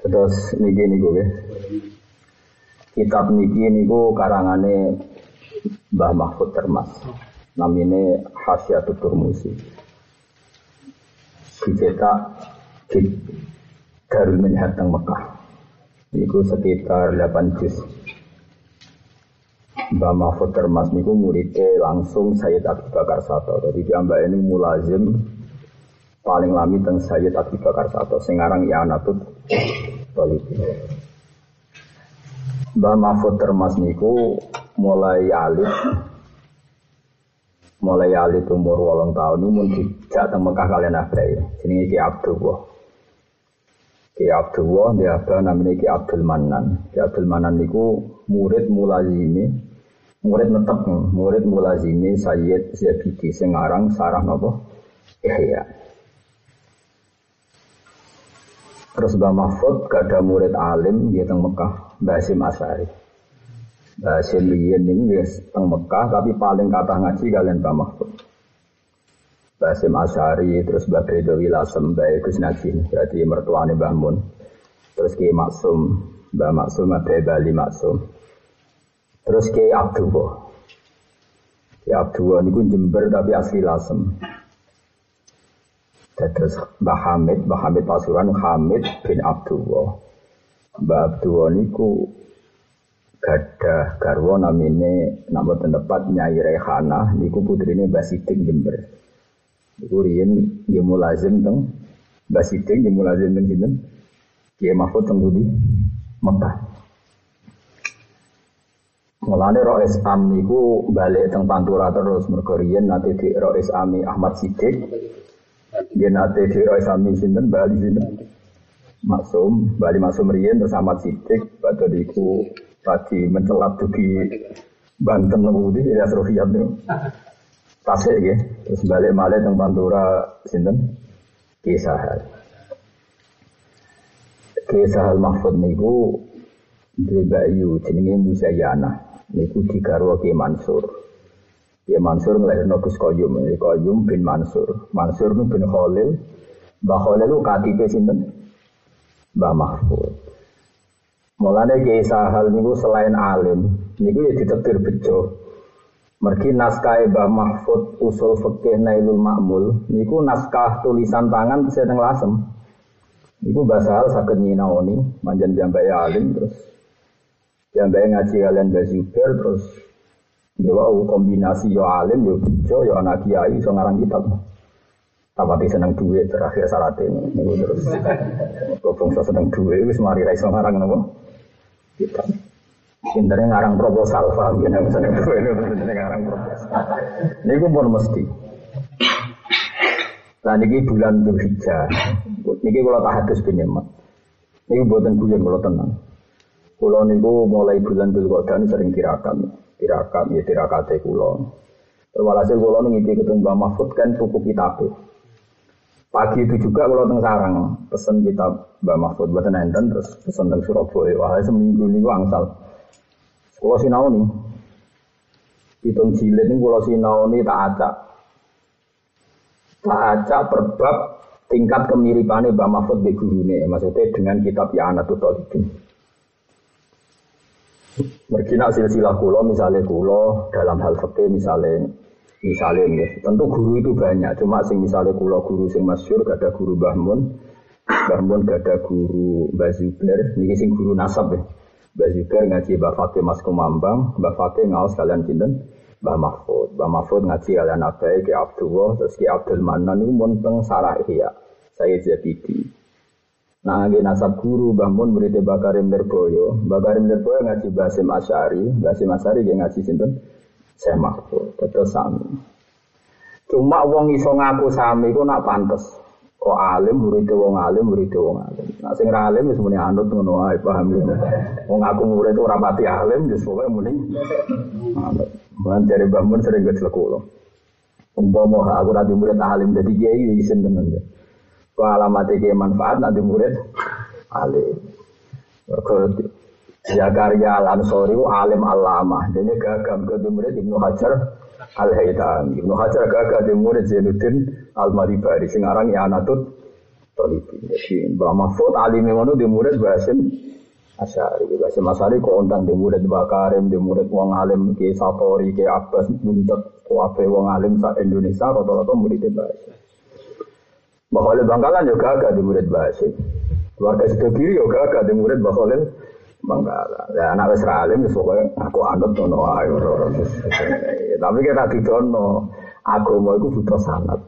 Terus niki niku ya. Kitab niki niku karangane Mbah Mahfud Termas. Namine Hasyatul Turmusi. Dicetak di Darul Minhad teng Mekah. Niku sekitar 8 juz. Mbah Mahfud Termas niku muridnya langsung Sayyid Abu Bakar Sato. Jadi dia ini mulazim paling lami teng Sayyid Abu Bakar Sato sing aran I'anatul Talibin. Mbah Mahfud Termas niku mulai alit mulai alit umur wolong tahun ini mun dijak teng Mekah kalian abai. Jenenge Ki Abdullah. Ki Abdullah dia apa namanya Ki Abdul Manan. Ki Abdul Manan niku murid mulazimi murid netep murid mulazimi Sayyid Zabidi sing aran sarah napa Ihya Terus Mbah Mahfud gak ada murid alim di teng Mekah, Mbah Hasim Asari. Mbah Hasim Liyen ini teng Mekah tapi paling kata ngaji kalian Mbah Mahfud. Mbah Hasim Asari, terus Mbah Bedo Wilasem, Mbah Gus Najin, berarti mertuanya Mbah Mun. Terus Ki Maksum, Mbah Maksum, Mbah Bali Maksum. Terus Ki Abdullah. Ki Abdullah ini Jember tapi asli Lasem. Terus Mbah Hamid, Mbah Hamid Pasuruan Hamid bin Abdullah. Mbah Abdullah niku gada garwa namine nama tempat Nyai Rehana niku putrine Mbah Sidik Jember. Niku riyen nggih mulazim teng Mbah Sidik nggih mulazim teng sinten? Kiai Mahfud teng Budi Mekah. Mulane Rois Am niku balik teng Pantura terus mergo riyen nate di Rois Ami Ahmad Sidik dia nate di Roy Sami sinten Bali sinten? Maksum Bali Maksum Rien terus Ahmad Sidik Batu diku tadi mencelat di Banten Ngebudi ya Srofiat itu Tasik ya terus balik malah teng Pantura sinten? Kisah Kisah Mahfud niku di Bayu jenenge Musayana niku digarwa Ki Mansur Ya Mansur ngelahirno Gus Qayyum, ya Qayyum bin Mansur. Mansur bin Khalil. Mbah Khalil itu KTP sinten? Mbah Mahfud. Mulane Kiai Sahal niku selain alim, niku ya ditetir bejo. Mergi naskah Mbah Mahfud usul fikih Nailul Ma'mul, niku naskah tulisan tangan saya teng lasem. Niku bahasa hal saged nyinaoni, manjan jambai alim terus jambai ngaji kalian Mbah Zubair terus Ya wow, kombinasi yo alim, yo bijo, yo anak kiai, so ngarang kitab. Tapati seneng duit terakhir syarat ini. Ini terus. Kau seneng duit, wis mari raiso ngarang nopo. Kitab. Pinternya ngarang proposal, paham ya? Duit, pinternya ngarang proposal. Ini pun mesti. Nah, ini bulan Dzulhijjah. Ini kalau tak hadis bin Yaman. Ini buatan bulan kalau tenang. Kalau niku mulai bulan Dzulqa'dah sering tirakan tirakat ya tirakate kula. Walhasil kula ngipi ketemu Mbah Mahfud kan tuku kitab. Pagi itu juga kalau teng sarang pesen kitab Mbah Mahfud buatan enten terus pesen teng Surabaya. Wah seminggu ini angsal. Kula sinau nih. Hitung jilid ini kula sinau nih tak acak. Tak acak perbab tingkat kemiripannya Mbah Mahfud di gurune. Maksudnya dengan kitab Ya Anatul Talibin. Mergina silsilah kulo misalnya kulo dalam hal fikih misalnya misalnya ya, tentu guru itu banyak cuma sing misalnya kulo guru sing masyur gak ada guru Bahmun Bahmun gak ada guru Mbah Zubair. Ini sing guru nasab ya. Mbah Zubair ngaji Mbah Fakih Mas Kumambang Mbah Fakih ngawas kalian cinten Mbah Mahfud. Mbah Mahfud ngaji kalian Abai Ki Abdullah terus Ki Abdul Manan ini monteng Sarah Ihya saya Zabidi Nah, lagi nasab guru bangun murid Bakarim Lerboyo. Bakarim Lerboyo ngaji Basim Asyari, Basim Asyari dia ngaji sinten saya Mahfud, terus sami. Cuma wong iso ngaku sami ku nak pantes. Kok alim murid wong alim murid wong alim. Nah sing alim wis muni anut ngono ae paham ya. Wong aku murid ora pati alim wis pokoke muni anut. Ban dari bangun sering geclek kula. Umpama aku ra murid alim dadi kiai isin tenan. Alamat iki manfaat nanti murid alim. Mergo Zakaria Al Ansori alim alama. Jadi gagam ke murid Ibnu Hajar Al Haytham. Ibnu Hajar gagam di murid Zainuddin Al Maribari. Sing aran ya Anatut Solibi. Jadi Mbah Mahfud alim ngono di murid Basim Asyari. Basim Asyari kok ontan di murid Bakarim, di murid wong alim ke Satori, ke Abbas, nuntut kuafe wong alim sa Indonesia rata-rata murid Basim. Mbah Khalil Bangkalan juga agak di murid Basim. Keluarga Sidogiri juga agak di murid Mbah Khalil Bangkalan. Ya anak wis alim pokoke aku anut ngono ae. Tapi kita didono agama iku butuh sanad.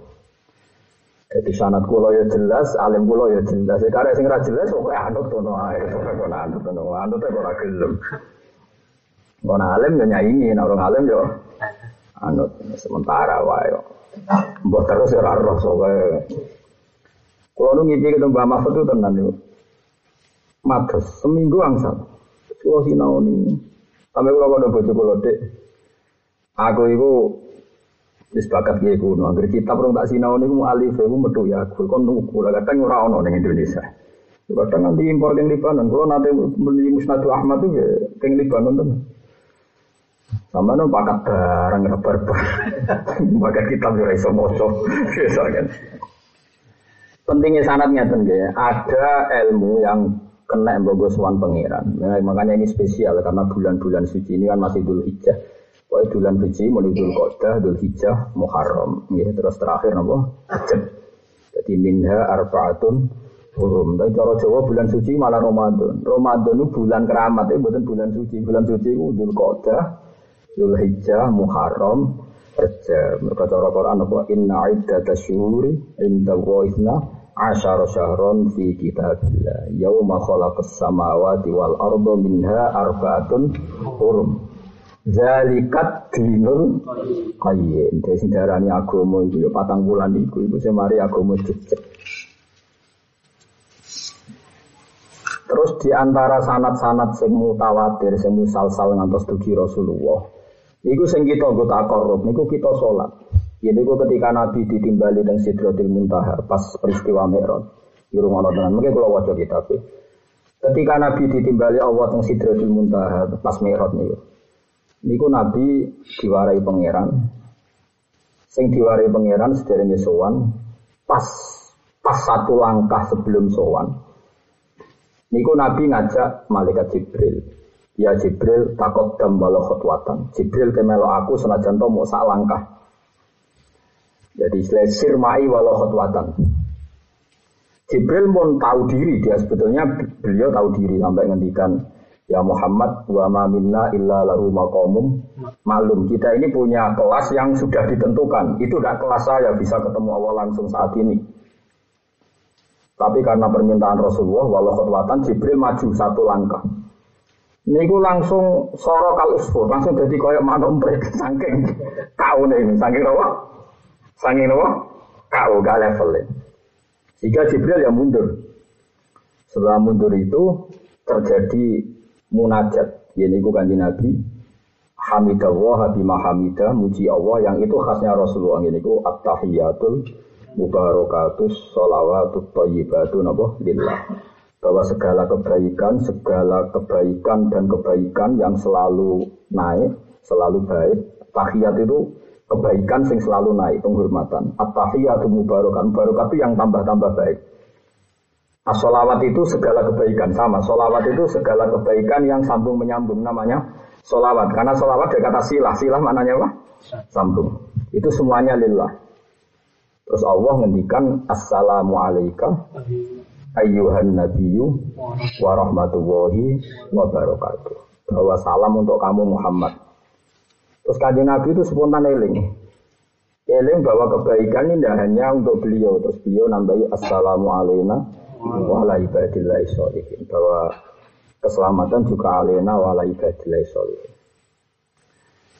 Jadi sanat kulo ya jelas, alim kulo ya jelas. Karena sing ra jelas kok anut kono ae, kok anut kono, anut kok ora gelem. Kono alim ya nyaingi, nek orang alim yo anut sementara wae. Mbok terus ora roh soke. Kulo nu ngipi ketemu Mbah Mahfud itu tenan yo. Matus seminggu angsal. Kulo sinau. Sampai kulo kono bojo kulo dek. Aku iku Wis bakat kiai kuno, agar kita perlu tak sinau nih mau alif, mau metu ya, aku kon nunggu, kadang ora ono ning Indonesia. Kadang nanti impor yang Libanon, kalau nanti beli Musnadu Ahmad tuh ya, yang Libanon tuh. Sama nih bakat barang barbar, bakat kita bisa iso moco, kan. Pentingnya sanatnya tuh ya, ada ilmu yang kena bogoswan pangeran. Nah, makanya ini spesial karena bulan-bulan suci ini kan masih dulu hijau. Pokoknya bulan suci menuju Qodah, Dhul Hijjah, Muharram. Ya, terus terakhir? Rajab. Jadi minha arbaatun hurum. Tapi cara Jawa bulan suci malah Ramadan. Ramadan itu bulan keramat, itu bukan bulan suci. Bulan suci itu Dhul Qodah, Dhul Hijjah, Muharram, Rajab. Mereka cara Quran apa? Inna iddata syuhuri inda wa'ithna asyara syahron fi kitabillah. Yawma khalaqas samawati wal ardo minha arbaatun hurum. Zalikat dinul qayyim. Jadi sing darani agama iku ya patang bulan iku iku sing mari agama jejeg. Terus di antara sanat-sanat sing mutawatir, sing musalsal ngantos dugi Rasulullah. Niku sing kita nggo takorup, niku kita salat. Ya niku ketika Nabi ditimbali teng Sidratil Muntaha pas peristiwa Mi'raj. Di rumah Allah dengan mungkin kalau wajah kita Ketika Nabi ditimbali Allah teng Sidratil Muntaha pas Mi'raj niku. Niku Nabi diwarai pangeran. Sing diwarai pangeran sederenge sowan pas pas satu langkah sebelum sowan. Niku Nabi ngajak malaikat Jibril. Ya Jibril takut dam walau khotwatan. Jibril kemelo aku senajan to mau sak langkah. Jadi istilah mai walau khotwatan. Jibril pun tahu diri dia sebetulnya beliau tahu diri sampai ngendikan Ya Muhammad wa ma minna illa lahu maqamum malum. Kita ini punya kelas yang sudah ditentukan. Itu tidak kelas saya bisa ketemu Allah langsung saat ini. Tapi karena permintaan Rasulullah, walau khutwatan Jibril maju satu langkah. Niku langsung soro kal usfur, langsung jadi koyok manomprek saking kau nih, saking apa? Saking apa? Kau gak levelnya. Jika Jibril yang mundur. Setelah mundur itu terjadi munajat. Ini bukan di Nabi. Hamidallah bima hamidah muji Allah yang itu khasnya Rasulullah ini ku at-tahiyatul mubarakatus sholawatut thayyibatu napa lillah bahwa segala kebaikan segala kebaikan dan kebaikan yang selalu naik selalu baik tahiyat itu kebaikan yang selalu naik penghormatan at-tahiyatu mubarakat mubarakat itu yang tambah-tambah baik As-solawat itu segala kebaikan sama. Solawat itu segala kebaikan yang sambung menyambung namanya solawat. Karena solawat dari kata silah. Silah maknanya apa? Sambung. Itu semuanya lillah. Terus Allah ngendikan Assalamu alaika ayyuhan nabiyyu wa rahmatullahi wa barakatuh. Bahwa salam untuk kamu Muhammad. Terus kanjeng Nabi itu spontan eling. Eling bahwa kebaikan ini tidak hanya untuk beliau. Terus beliau nambahi Assalamu alaikum wala ibadillahi sholihin bahwa keselamatan juga alena wala ibadillahi sholihin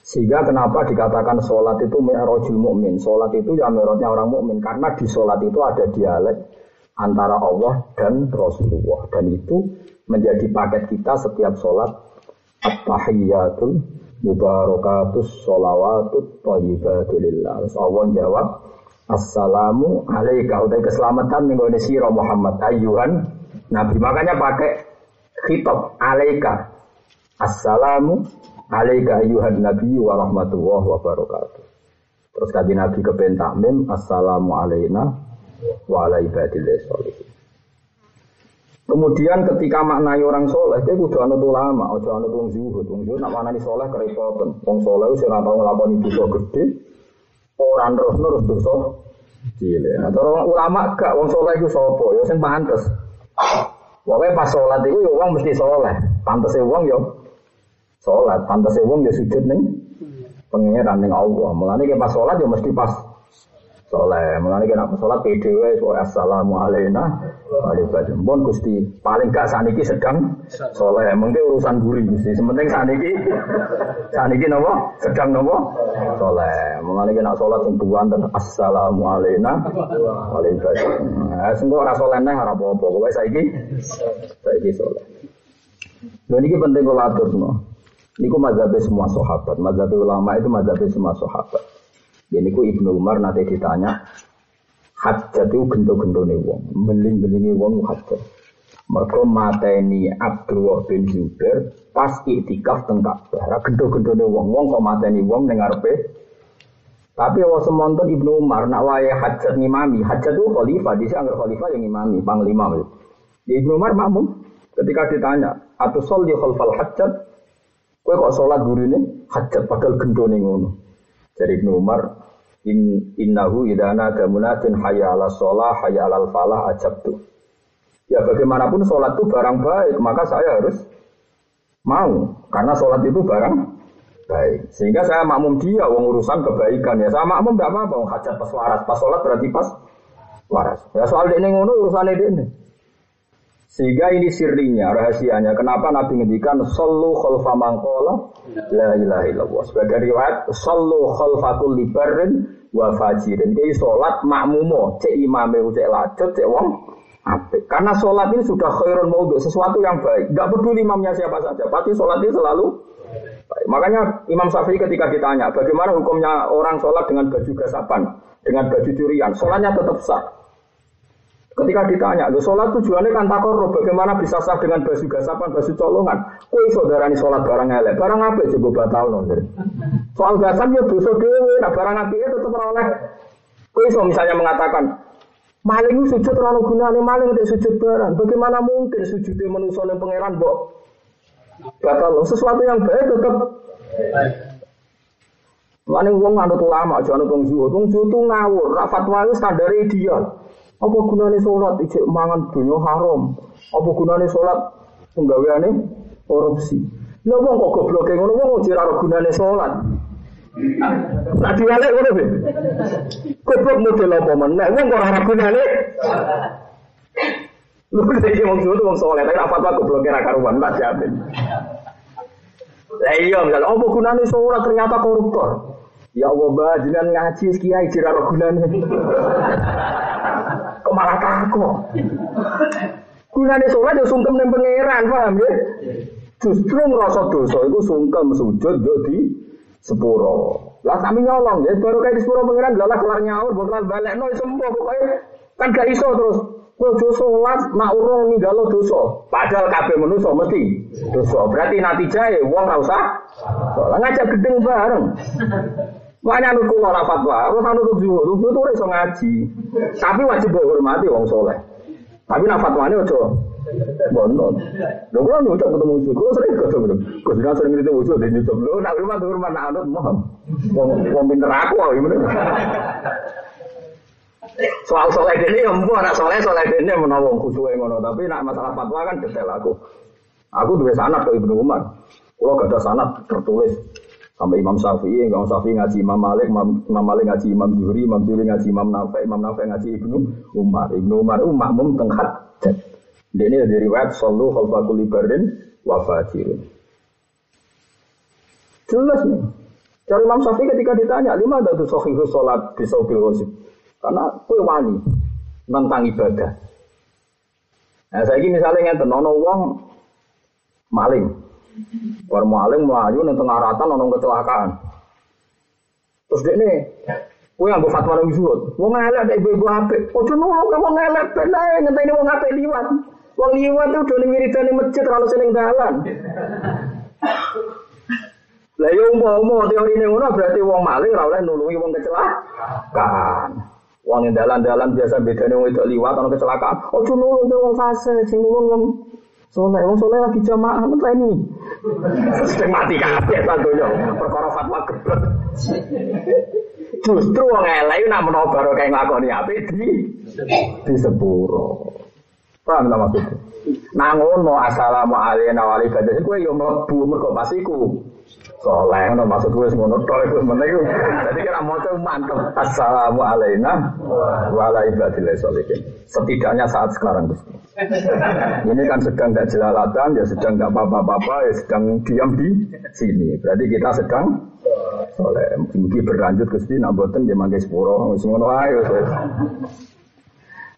sehingga kenapa dikatakan sholat itu mi'rajul mukmin sholat itu ya mi'rajnya orang mukmin karena di sholat itu ada dialek antara Allah dan Rasulullah dan itu menjadi paket kita setiap sholat at-tahiyyatul mubarakatus sholawatut thayyibatulillah Allah jawab Assalamu alaika utai keselamatan ning gone sira Muhammad ayuhan Nabi. Makanya pakai khitab alaika. Assalamu alaika ayuhan Nabi wa rahmatullahi wa barakatuh. Terus kaji Nabi ke takmim Assalamu alaina wa ala. Kemudian ketika maknai orang soleh, dia kudu anut ulama, ojo anut wong zuhud. Wong zuhud nak maknani soleh kerepotan. Wong soleh itu ora tau nglakoni dosa gede, orang terus terus dosa cilik. Nah, orang ulama gak wong soleh itu sopo, ya sing pantes. Pokoknya pas sholat itu ya wong mesti soleh. Pantese wong ya sholat, pantese wong ya sujud ning pengiran ning Allah. Mulane pas sholat ya mesti pas soleh. Mulane kena sholat pede wae assalamu alaina wa alaikum Pun Gusti paling gak saniki sedang soleh. Mungkin urusan guri Gusti. Sementing saniki saniki napa? Sedang napa? Soleh. Mulane kena sholat sing dan assalamu alaina. Nah, sing ora soleh neh ora apa-apa. Pokoke saiki saiki soleh. Lha niki penting kula aturno. Niku mazhab semua sahabat. Mazhab ulama itu mazhab semua sahabat. Jadi ku Ibnu Umar nanti ditanya, hajat itu gento-gentone wong, beling-belingi wong hajat. Mereka mateni Abdullah bin Zubair pas iktikaf teng Ka'bah. Gento-gentone wong, wong kok mateni wong ning ngarepe. Tapi wa semonton Ibnu Umar nak wae hajat ngimami, hajat itu khalifah, dhisik anggere khalifah yang ngimami, panglima. Di Ibnu Umar makmum ketika ditanya, "Atu sholli khalfal hajat?" Kowe kok salat gurine hajat padahal gendone ngono. Jadi Ibnu Umar In, innahu idana damunatin hayya ala sholah, hayya ala falah tuh. Ya bagaimanapun sholat itu barang baik, maka saya harus mau. Karena sholat itu barang baik. Sehingga saya makmum dia, uang urusan kebaikan ya. Saya makmum tidak apa-apa, hajat pas waras. Pas sholat berarti pas waras. Ya soal ini ngono urusan ini. Sehingga ini sirinya, rahasianya. Kenapa Nabi ngendikan sallu khalfa mangkola la ilaha illallah. Sebagai riwayat sallu khalfa kulli barrin wa fajirin. Jadi salat makmumo, cek imame cek lajut, cek wong apik. Karena salat ini sudah khairun maudhu, sesuatu yang baik. Gak peduli imamnya siapa saja, pasti salat ini selalu baik. Makanya Imam Syafi'i ketika ditanya, bagaimana hukumnya orang sholat dengan baju gasapan, dengan baju curian, sholatnya tetap sah. Ketika ditanya, lo sholat tujuannya kan takor, bagaimana bisa sah dengan baju gasapan, baju colongan? Kue saudara ini sholat barang elek, barang apa coba batal nonton. Soal gasan ya dosa dewe, nah barang api itu tetap oleh. Kue so misalnya mengatakan, maling sujud terlalu gunanya maling untuk sujud barang. Bagaimana mungkin sujudnya manusia yang pangeran bok? Batal sesuatu yang baik tetap Maling wong anut ulama, jangan wong zuhud. Wong zuhud itu ngawur, fatwa itu standar ideal. Apa gunanya sholat ijek mangan dunia haram? Apa gunanya sholat penggaweane korupsi? Lha wong kok goblok ngono wong ora gunane sholat. Nah diwalek ngono be. Goblok model apa? Nek wong ora gunane Lu iki wong suwe wong saleh, tapi apa apa goblok ora karuan tak jamin. Lah iya, misal apa gunane sholat ternyata koruptor. Ya Allah, jangan ngaji kiai jira gunane kok malah takut. Gunane sholat ya sungkem ning pangeran, paham ya? Justru ngerasa dosa itu sungkem sujud yo di sepuro. Lah kami nyolong ya baru kayak di sepuro pangeran lah kelar nyaur bakal balik no sembuh pokoknya kan gak iso terus. Kowe sholat nak urung ninggalo dosa. Padahal kabeh manusa mesti dosa. Berarti nanti jahe wong ora usah. Ngajak gedeng bareng. Makanya nurut kula ora fatwa, harus nurut zuhud. Zuhud itu ora iso ngaji. Tapi wajib hormati wong soleh. Tapi nak fatwane aja bontot. Lho kula nyucuk ketemu zuhud, kula sering ketemu. Kok dina sering ketemu zuhud dan nyucuk. Lho nak rumah tuh rumah nak anut mohon. Wong pinter aku gimana. Soal soleh ini ya mbok anak soleh soleh ini menawa khusyuk ngono, tapi nak masalah fatwa kan detail aku. Aku dua sanad ke Ibnu Umar. Kalau gak ada sanad tertulis Sampai Imam Syafi'i, Imam Syafi'i ngaji Imam Malik, Imam, Malik ngaji Imam Zuhri, Imam Zuhri ngaji Imam Nafi, Imam Nafi ngaji Ibnu Umar. Ibnu Umar itu makmum tenghat. Ini dari riwayat Sallu khalfakul ibarin wa fajirin. Jelas nih. Cari Imam Syafi'i ketika ditanya, lima ada tuh sohihu sholat di sobil wasib. Karena kue wani tentang ibadah. Nah, saya ini misalnya ngeten, ono wong maling, War maling melayu ning tengah ratan ana kecelakaan. Terus dia nih, Kowe yang fatwa nang zuhud. Wong elek ada ibu-ibu apik. Ojo nolak wong elek ben ae ngenteni wong apik liwat. Wong liwat tuh udah wiridane masjid terlalu seneng dalan. Lah yo umpama teori ini ngono berarti wong maling ora oleh nulungi wong kecelakaan. Wong yang dalan-dalan biasa bedane wong itu liwat ana kecelakaan. Ojo nulung wong fase, sing nulung soleh, wong soleh lagi jamaah ini. Sing mati kabeh sandonya perkara fatwa geblek. Justru wong elek nak menawa baru kayak ngakoni apik di di sepuro. Paham tak maksudnya? Nah ngono assalamualaikum warahmatullahi wabarakatuh. Kowe yo mlebu mergo pas iku soleh ngono maksud gue ngono tok iku meneh iku. Dadi kira maca mantep. Assalamu alayna wa ala setidaknya saat sekarang Gusti. Ini kan sedang tidak jelalatan ya sedang tidak apa-apa ya sedang diam di sini. Berarti kita sedang soleh. Mungkin berlanjut Gusti nak boten dia mangke sepuro. Wis ngono ae wis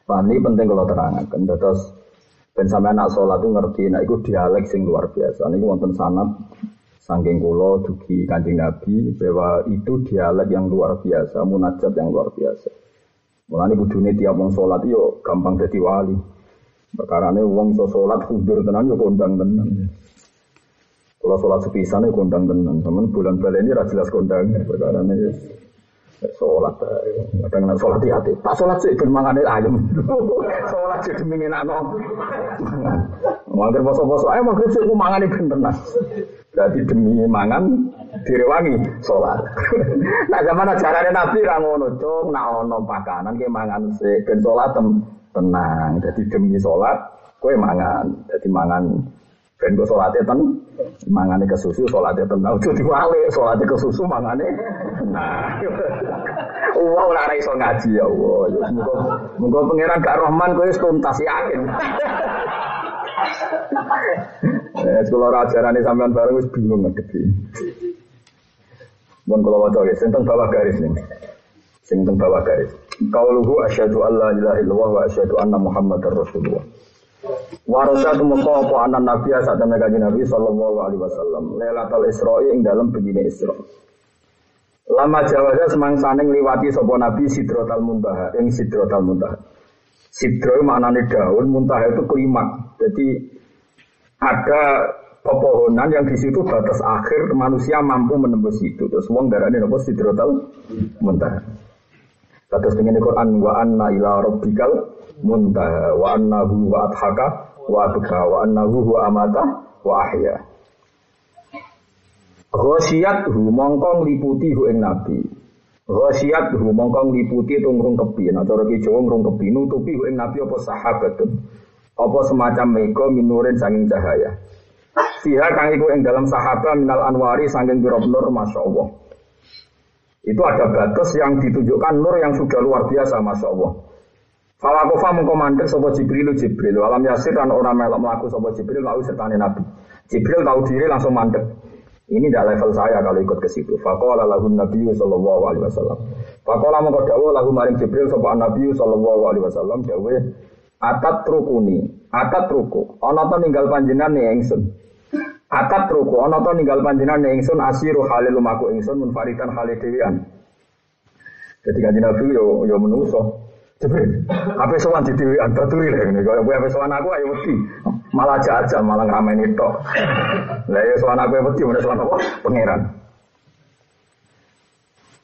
Pani penting kalau terangkan terus ben sampai anak sholat itu ngerti, nah itu dialek sing luar biasa. Ini wonten sanat Sangking kulo dugi kanjeng Nabi bahwa itu dialek yang luar biasa, munajat yang luar biasa. Mulane kudune tiap wong salat yo gampang jadi wali. Perkarane wong iso salat kudur tenan yo kondang tenan. Kalau sholat sepisan itu kondang tenan, teman bulan bulan ini jelas kondang perkara ini sholat, kadang nak sholat hati, tak sholat sih ben mangane ayam, sholat sih demi enak no, mangkir poso-poso, eh mangkir sih aku mangane ben tenan, demi mangan direwangi sholat. nah zaman ajarannya Nabi rangono cung, nak ono pakanan ke mangan se ben sholat tenang. Jadi demi sholat kue mangan. Jadi mangan ben kok sholatnya ten mangane ke susu sholatnya tenang. Jadi wale sholatnya ke susu mangane. Nah, wow lara iso ngaji ya Allah. Mungkin pangeran gak Rahman kue tuntas yakin. Eh, kalau ajaran ini sampean bareng wis bingung ngadepi. Mun kalau waca ya, sing bawah garis nih. Sing bawah garis. Qauluhu asyhadu an la ilaha illallah wa asyhadu anna muhammadar rasulullah. Warasa tumeka apa anak nabi saat temen kanjeng Nabi sallallahu alaihi wasallam. Lailatul Isra'i ing dalam begini Isra. Lama jawaza semangsane ngliwati sapa nabi Sidratul Muntaha ing Sidratul Muntaha. Sidro maknanya daun, muntah itu klimak. Jadi ada pepohonan yang di situ batas akhir manusia mampu menembus itu. Terus wong darane napa sidrotal muntah. Terus dengan Quran wa anna ila rabbikal muntah wa annahu wa adhaka wa abka wa annahu wa amata wa ahya. Ghosiyat hu mongkong liputi hu ing nabi. Ghasiyat hu mongko ngliputi itu ngrungkepi. Nah cara ki Jawa ngrungkepi nutupi ing nabi apa sahabatun. Apa semacam mega minurin sanging cahaya. Fiha kang iku ing dalam sahabat minal anwari sanging pira nur masyaallah. Itu ada batas yang ditunjukkan nur yang sudah luar biasa masya Allah. Falakofa mengkomandir sopo Jibril Jibril. Alam yasir dan orang melok melaku sopo Jibril lalu sertane Nabi. Jibril tahu diri langsung mandek. Ini tidak level saya kalau ikut ke situ. Fakola lagu Nabi Sallallahu Alaihi Wasallam. Fakola mau dawo lagu maring Jibril sopan Nabi Sallallahu Alaihi Wasallam dawe atat rukuni, atat ruku. Ono to ninggal panjenengan nih engsun. Atat ruku, ono to ninggal panjenengan nih engsun asiru halil lumaku engsun munfaridan halil dewian. Jadi kan Nabi yo yo menuso. Apa sowan di dewian baturi lah ini. Kalau apa sowan aku ayo mesti malah aja malah ngeramein itu. Lah ya soal aku wedi mana soal apa? Pangeran.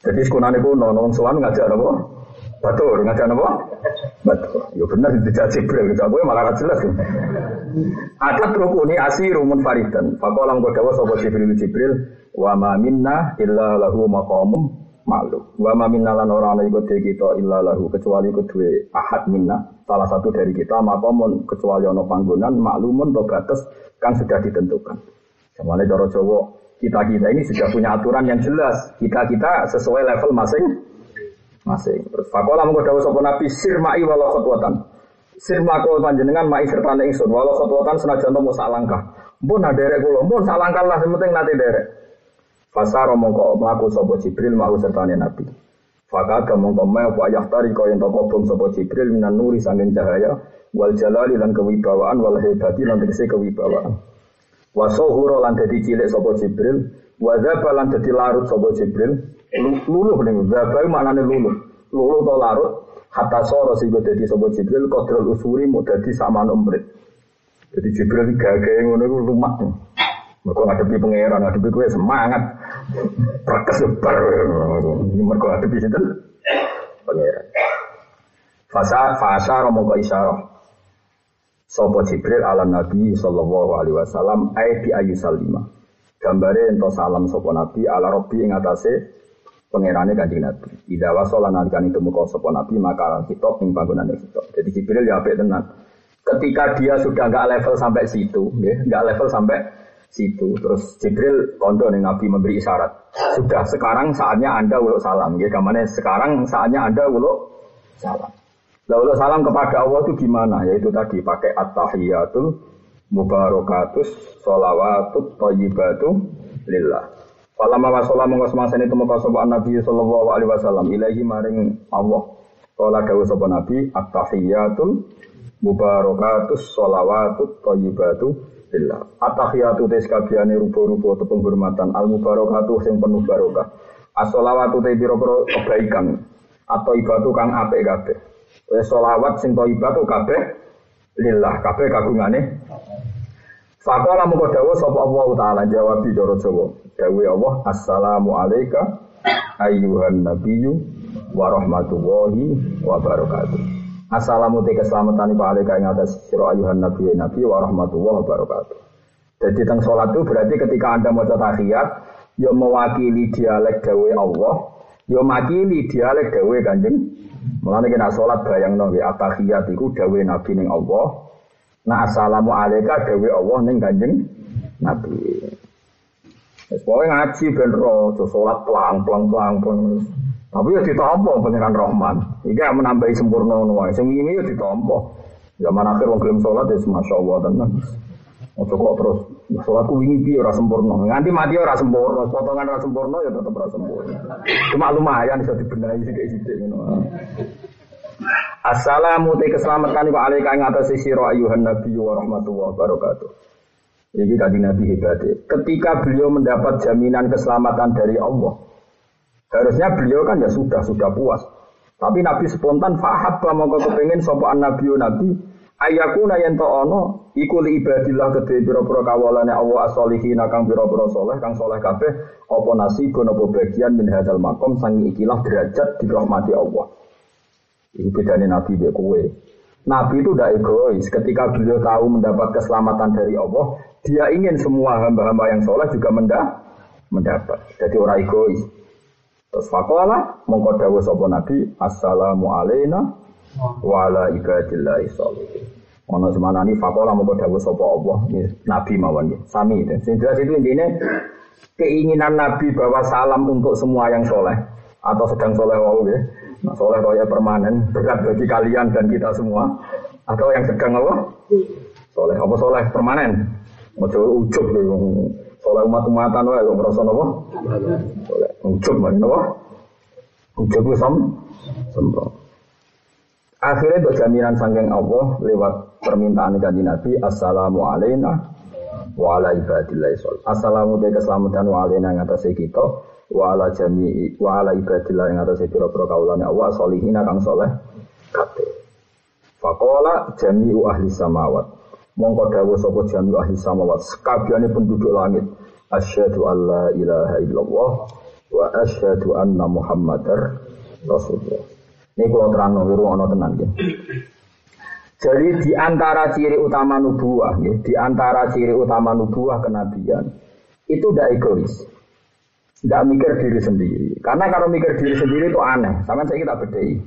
Jadi sekunane ku nonon soal ngajak apa? Batur ngajak apa? Batur. Ya benar dijak Jibril gitu. Aku malah jelas. Ada rukuni asirumun faridan. Faqala mengko dawa sapa Jibril Jibril wa ma minna illa lahu maqamum maklum. Wa ma minna lan ora ana iku kita illa lahu kecuali iku duwe ahad minna, salah satu dari kita maqamun kecuali ana panggonan maklumun to batas kan sudah ditentukan. Semuanya cara Jawa kita-kita ini sudah punya aturan yang jelas. Kita-kita sesuai level masing masing. Terus fakola mengko dawuh sapa Nabi sirmai walau khotwatan. Sirma kau panjenengan mai serta ingsun walau khotwatan senajan to sak langkah. Mbon derek kula, mbon sak langkah lah penting nanti derek. Fasaro mongko mlaku sapa Jibril mau sertane Nabi. Fakada mongko me apa yahtari kau yang toko bom sapa Jibril minan nuri sanging cahaya wal jalali lan kewibawaan wal hebati lan tegese kewibawaan. Wasohuro lan dadi cilik sapa Jibril, wa zaba lan dadi larut sapa Jibril. Luluh ning zaba maknane luluh. Luluh to larut hatta soro sing dadi sapa Jibril kodrol usuri mau dadi saman umprit. Jadi Jibril gagah ngono iku lumak. Mereka ngadepi pangeran, ngadepi kue semangat. Perkes bar. Mereka ngadepi itu pangeran. Fasa fasa romo isyarah. Sopo Jibril ala Nabi sallallahu alaihi wasallam ayat di ayu salima. Gambare ento salam sopo Nabi ala Robbi ing atase pangerane Kanjeng Nabi. Ida wasala nalikan itu muka sopo Nabi maka kitab ing bangunane kitab. Jadi Jibril ya tenan. Ketika dia sudah nggak level sampai situ, ya, nggak level sampai situ. Terus Jibril kondo nih Nabi memberi isyarat. Sudah sekarang saatnya anda uluk salam. Ya, ke mana sekarang saatnya anda uluk salam. Lalu salam kepada Allah itu gimana? Yaitu tadi pakai at-tahiyatul mubarakatus sholawatut thayyibatu lillah. Falama wasola mongko itu muka sapa Nabi sallallahu alaihi wasallam ilahi maring Allah. Kala dawuh sapa Nabi at-tahiyatul mubarakatus sholawatut lillah. At-tahiyatu tes kabehane rupa-rupa penghormatan al mubarakatuh sing penuh barokah. As-sholawatu te pira-pira kebaikan atau ibadah kang apik kabeh. Wes solawat sing tu kabeh lillah kabeh kagungane. Fakola mengko dawuh sapa Allah taala jawab cara Jawa. Dawuh Allah assalamu alayka ayyuhan nabiyyu wa rahmatullahi wa barakatuh. Assalamu te keselamatan iku alika ing atas sira ayuhan nabi nabi wa rahmatullahi wa barakatuh. Jadi teng salat itu berarti ketika Anda mau tahiyat ya mewakili dialek dawe Allah, ya mewakili dialek dawe Kanjeng Mulane kena salat bayangno nggih atahiyat iku dawuh Nabi ning Allah. Nah assalamu dawuh Allah ning Kanjeng Nabi. Wis pokoke ngaji ben ro, salat pelang-pelang pelang-pelang. Tapi ya ditampa pangeran Rahman. Iki menambahi sempurna wae. Sing ini ya ditampa. Zaman akhir wong gelem salat ya masyaallah tenan. Ojo kok terus salatku wingi piye ora sempurna. Nganti mati ora sempurna, potongan ora sempurna ya tetep ora sempurna. Cuma lumayan bisa dibenahi sithik-sithik ngono. Assalamu te keselamatan wa alaika ing atas sira ayuhan nabi wa rahmatullahi wabarakatuh. Ini tadi Nabi hebat. Ketika beliau mendapat jaminan keselamatan dari Allah, harusnya beliau kan ya sudah sudah puas. Tapi Nabi spontan fahab mau kepengen sopan Nabi Nabi ayakuna yen to ono iku li ibadillah kedhe pira-pira kawalane Allah as-solihin kang pira-pira saleh kang saleh kabeh apa nasibun apa bagian min hadzal makom sangi ikilah derajat dirahmati Allah. Iku bedane Nabi mbek kowe. Nabi itu tidak egois. Ketika beliau tahu mendapat keselamatan dari Allah, dia ingin semua hamba-hamba yang soleh juga mendapat. Jadi orang egois. Terus fakola mongko dawuh sapa Nabi, Assalamu alaina wa ala ibadillahi sholihin. Ono semanani fakola mongko dawuh sapa Allah, Nabi mawon nggih. Sami itu. Sing jelas itu intinya keinginan Nabi bahwa salam untuk semua yang soleh atau sedang soleh wau ya. Nah, soleh raya permanen berat bagi kalian dan kita semua. Atau yang sedang apa? Soleh apa soleh permanen? Ojo ujub loh. Soleh umat-umatan wae kok ngrasa napa? Soleh ujub wae napa? Ujub ku sam sembro. Akhirnya untuk jaminan sangking Allah lewat permintaan kanji Nabi Assalamu alaina wa ala ibadillahi shol. Assalamu alaikum keselamatan wa alaina yang atas kita wa ala jami'i wa ala ibadillah yang atas pira-pira kaulane Allah solihin kang soleh kabeh. Faqala jami'u ahli samawat. Mongko dawuh sapa jami'u ahli samawat, sakabehane penduduk langit. Asyhadu alla ilaha illallah wa asyhadu anna muhammadar rasulullah. Ini kalau terang nongwiru ono tenan ya. Jadi di antara ciri utama nubuah, ya, di antara ciri utama nubuah kenabian itu tidak egois, tidak mikir diri sendiri. Karena kalau mikir diri sendiri itu aneh. Sama saya kita bedai.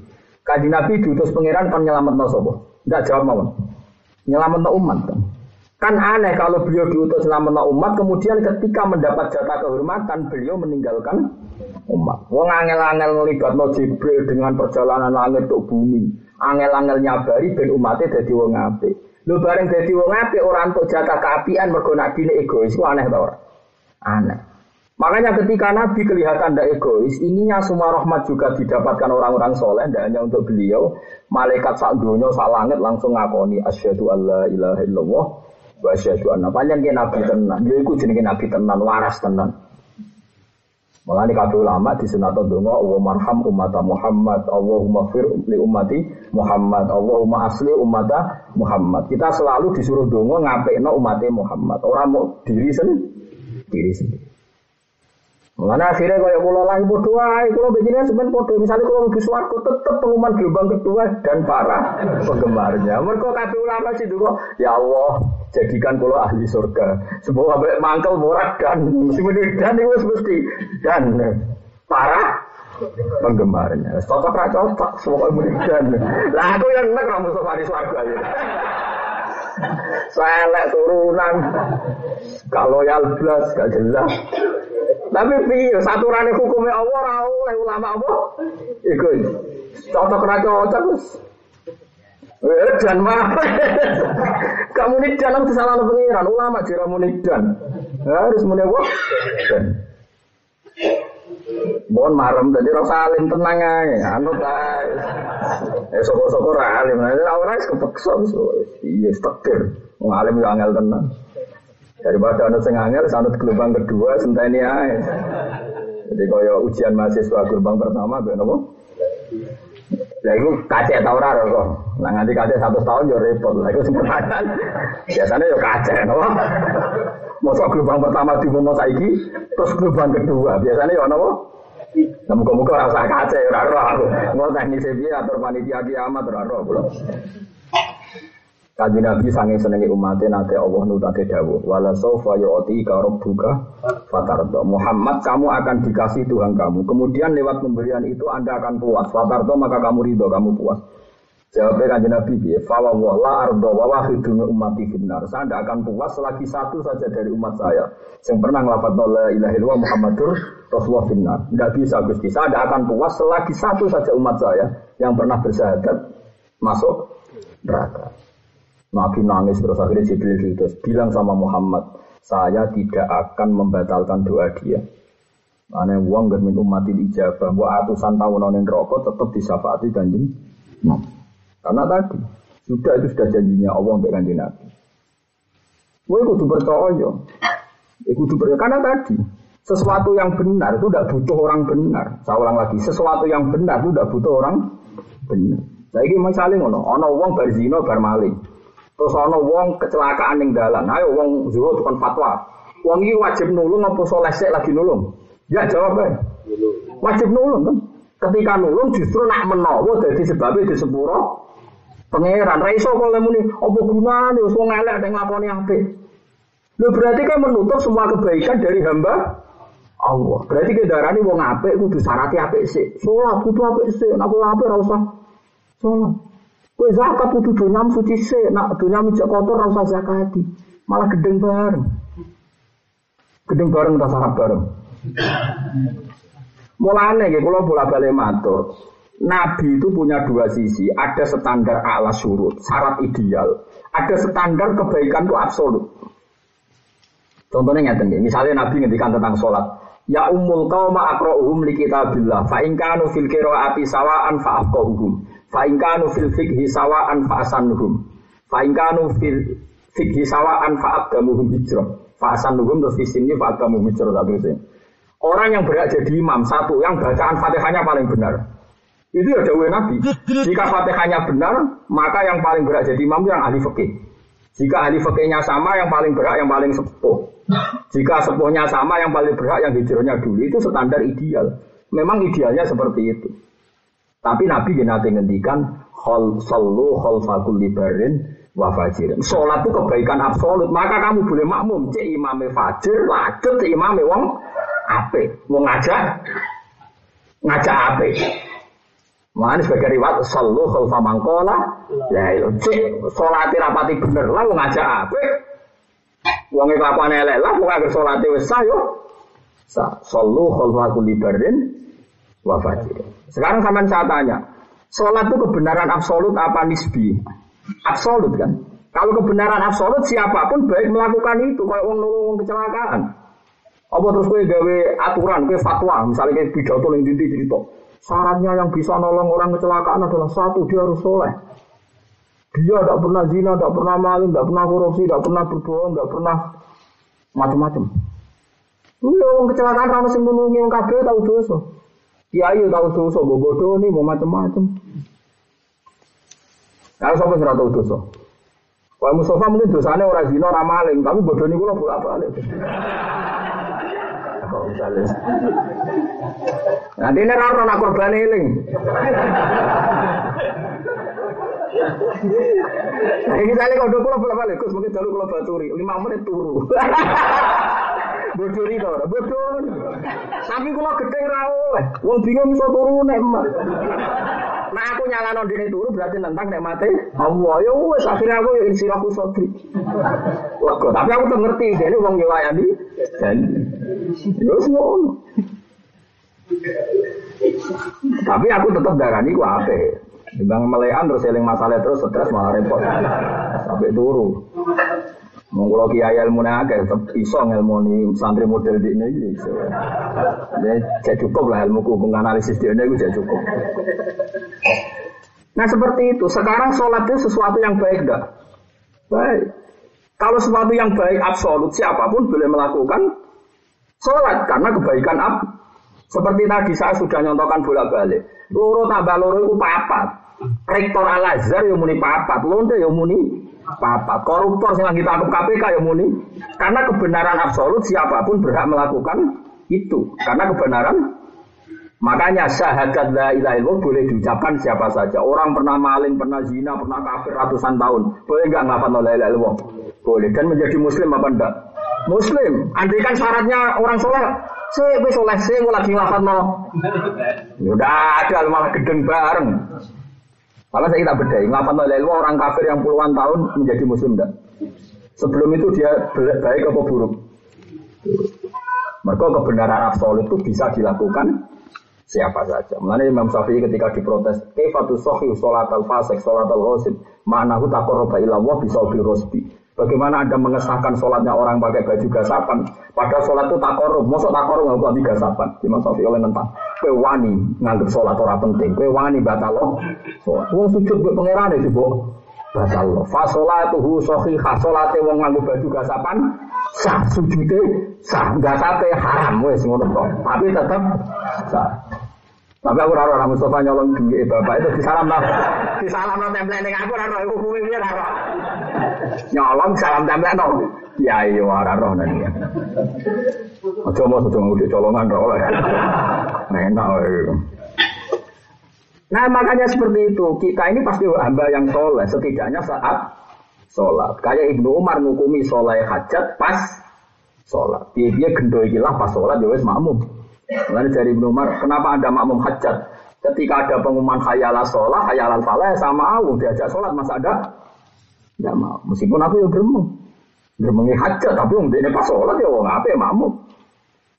Kaji Nabi diutus pangeran kan nyelamat tidak jawab mau. Nyelamat umat kan. Kan aneh kalau beliau diutus no umat, kemudian ketika mendapat jatah kehormatan beliau meninggalkan umat. Wong angel-angel ngelibat no Jibril dengan perjalanan langit ke bumi. Angel-angel nyabari ben umatnya jadi wong apik. Lu bareng jadi wong apik orang untuk jatah keapian mergo nabi egois. Itu aneh tau? Aneh. Makanya ketika Nabi kelihatan tidak egois, ininya semua rahmat juga didapatkan orang-orang soleh, tidak hanya untuk beliau. Malaikat sak dunia, sak langit langsung ngakoni asyhadu alla ilaha illallah wa asyhadu anna panjang Nabi tenan. Dia ikut jenenge Nabi tenan, waras tenan. Malah ini kabeh ulama di sunat donga Allah marham umat Muhammad, Allahumma fir li ummati Muhammad, Allahumma asli umat Muhammad. Kita selalu disuruh donga ngapekno umatnya Muhammad. Orang mau diri sendiri, diri sendiri. Mana akhirnya kaya kula lagi bodoh ae, kula begini sebenarnya bodoh. Misalnya kalau lebih swarga tetap pengumuman gelombang kedua dan para penggemarnya. Mereka kabeh ulama sih kok, ya Allah, jadikan kula ahli surga. Sebuah ambek mangkel morak dan mesti dan itu mesti dan para penggemarnya. Cocok ra cocok, semua dan. Lah aku yang nek kamu safari swarga ya. Selek turunan. Kalau ya blas gak jelas. Tapi piye saturane hukumnya Allah ora oleh ulama apa? Iku. Cocok ra cocok wis. Eh dan mah. Kamu nih jangan salah pengiran ulama jira munidan. Harus muni apa? Mohon marem tadi rasa alim tenang aja, anut ae. Eh ra alim, ora ora kepeksa iya stekir. Wong alim yo angel tenang. Daripada anut sing angel, sanut gelombang kedua senteni ae. Jadi kaya ujian mahasiswa gelombang pertama ben apa? Ya itu kacek tau ora kok. Nah nganti kacek satu tahun yo repot. Lah iku sempetan. Biasanya yo kacek napa? Masa gelombang pertama dimono saiki terus gelombang kedua. Biasanya yo napa? Nah, muka-muka rasa kaca ya, raro aku. Mau teknis piye atur panitia kiamat raro belum. Kaji Nabi sange senengi umatnya nanti Allah nutate dawuh wala sofa yu'ti ka rabbuka fatardo Muhammad kamu akan dikasih Tuhan kamu kemudian lewat pemberian itu Anda akan puas fatardo maka kamu ridho kamu puas Jawabnya kanjeng Nabi ya, fawa la ardo wa wahidun umati finnar. Saya tidak akan puas selagi satu saja dari umat saya yang pernah ngelafat la illallah Muhammadur Rasulullah finnar. Tidak bisa Gusti. Saya tidak akan puas selagi satu saja umat saya yang pernah bersyahadat masuk neraka. Nabi nangis terus akhirnya Jibril terus bilang sama Muhammad, saya tidak akan membatalkan doa dia. Mana uang gak min umatin ijabah, buat atusan tahun nonin rokok tetap disafaati kanjeng. Nah. Karena tadi sudah itu sudah janjinya Allah untuk kanji Nabi. Gue kudu percaya. Ya kudu percaya karena tadi sesuatu yang benar itu tidak butuh orang benar. Saya ulang lagi, sesuatu yang benar itu tidak butuh orang benar. Saya ini misalnya ngono, ono wong berzino bermaling, terus ono wong kecelakaan yang dalan, ayo wong zuhud tukang fatwa, wong ini wajib nulung apa soleh lagi nulung? Ya jawab Wajib nulung kan? Ketika nulung justru nak menowo jadi sebabnya di sepuro Pangeran, raiso kalau muni, apa gunanya, wis wong elek yang nglakoni apik. Lu berarti kan menutup semua kebaikan dari hamba Allah. Berarti ke darah ini wong apik kudu syaratnya apik sih. Sholat kudu apik sih, nak apik ora usah sholat. Kue zakat kudu dunyam suci sih, nak dunyam mijak kotor ora usah zakati. Malah gedeng bareng. Gedeng bareng tak sarap bareng. Mulane nggih kula bola-balik matur. Nabi itu punya dua sisi, ada standar ala surut, syarat ideal, ada standar kebaikan itu absolut. Contohnya ngeten misalnya Nabi ngendikan tentang sholat, Ya umul qauma aqra'uhum li kitabillah. Fa in kanu fil qiraati sawa'an fa afqahuhum. Fa in kanu fil fiqhi sawa'an fa asanuhum fa in kanu fil fiqhi sawa'an fa aqdamuhum hijrah. Fa asanuhum terus fa aqdamuhum hijrah Orang yang berat jadi imam satu yang bacaan Fatihahnya paling benar. Itu ya dakwah Nabi. Jika Fatihahnya benar, maka yang paling berat jadi imam yang ahli fikih. Jika ahli fikihnya sama, yang paling berat yang paling sepuh. Jika sepuhnya sama, yang paling berat yang hijrahnya dulu. Itu standar ideal. Memang idealnya seperti itu. Tapi Nabi nanti ngendikan hol sallu hol fakul libarin wa fajirin. Sholat itu kebaikan absolut. Maka kamu boleh makmum. Cek imame fajir, lanjut cek imame wong ape. Mau ngajak, ngajak ape. Mana sebagai riwayat sallu khalfa mangkola. Ya itu cek salate rapati bener lah wong ngajak ape. Wong e kelakuan elek lah wong agar salate wis sah yo. Sallu khalfa kulli barin wa fajir. Sekarang sampean saya tanya, salat itu kebenaran absolut apa nisbi? Absolut kan? Kalau kebenaran absolut siapa pun baik melakukan itu kayak wong nolong kecelakaan. Apa terus kowe gawe aturan, kowe fatwa, misalnya kayak pidato yang dinti cerita. Syaratnya yang bisa nolong orang kecelakaan adalah satu, dia harus soleh. Dia tidak pernah zina, tidak pernah maling, tidak pernah korupsi, tidak pernah berbohong, tidak pernah macam-macam. Iya, orang kecelakaan karena sing menungi yang kabeh tahu dosa. Kiai tahu dosa, bodoh nih mau macam-macam. Kalau sampai sudah tahu dosa. Kalau Mustafa mungkin dosanya orang zina, orang maling, tapi bodoh gue bolak misalnya. Nanti ini raro nak korban eling. Nah, ini misalnya kalau dua pulau balik, Gus mungkin dulu kalau baturi, lima menit turu. Bodoh itu, bodoh. Tapi kalau gede rawo, wong bingung bisa turu nek emak. Nah aku nyala dene turu berarti nentang nek mati. Allah ya wes akhirnya aku ya siraku sodri. Lego, tapi aku tuh ngerti jadi wong yo wayani dan yo ngono. Tapi aku tetap darani ku ape. Dibang melekan terus eling masalah terus stres malah repot. Sampai turu. Mau kiai ilmu akeh tetap iso ngelmoni santri model di ini. Jadi cukup lah ilmu hukum analisis di ini jadi cukup. Nah seperti itu. Sekarang sholat itu sesuatu yang baik enggak? Baik. Kalau sesuatu yang baik absolut siapa pun boleh melakukan sholat karena kebaikan ab. Seperti tadi saya sudah nyontohkan bola balik. Loro tambah loro itu papat. Rektor Al Azhar yang muni papat, lonte yang muni papat. Koruptor yang kita tangkap KPK yang muni. Karena kebenaran absolut siapa pun berhak melakukan itu. Karena kebenaran Makanya syahadat la ilaha illallah boleh diucapkan siapa saja. Orang pernah maling, pernah zina, pernah kafir ratusan tahun. Boleh nggak ngafal la ilaha illallah? Boleh. Dan menjadi muslim apa enggak? Muslim. Andai kan syaratnya orang soleh, saya soleh, saya lagi ngafal no. Udah ada malah gedeng bareng. Kalau saya kita bedai, ngapa lalu orang kafir yang puluhan tahun menjadi muslim enggak? Sebelum itu dia baik atau buruk? Mereka kebenaran absolut itu bisa dilakukan siapa saja. Mengenai Imam Syafi'i ketika diprotes, kefatu sohi sholat al fasik sholat al ghosib, ma'nahu takoroba ilallah bisa rosbi. Bagaimana Anda mengesahkan sholatnya orang pakai baju gasapan? Padahal sholat itu tak korup. Masuk tak korup nggak ganti gasapan. Imam Syafi'i oleh nentang. Kue wani nganggep sholat orang penting. Kue wani batal. Sholat. Wong sujud gue pangeran itu bu. Batal tuh sohi fasolate wong nganggep baju gasapan. Sah sujudnya sah. Gasape haram wes ngono kok. Tapi tetap sah. Tapi aku raro orang Mustafa nyolong duit bapak itu disalam lah. Disalam lah template ning aku raro aku kuwi piye raro. Nyolong salam template no. Ya iya raro nanti. Aja mau sedang udah colongan ro oleh. Enak Nah makanya seperti itu kita ini pasti hamba yang soleh setidaknya saat sholat. Kayak Ibnu Umar ngukumi soleh hajat pas sholat. Dia dia gendoi gila pas sholat ya wes makmum. Lalu dari Ibnu Umar, kenapa ada makmum hajat? Ketika ada pengumuman hayala sholat, hayala falah, sama aku diajak sholat, masa ada? Tidak mau. Meskipun aku yang gremeng. Gremengi hajat, tapi untuk ini pas sholat ya wong apa ya makmum.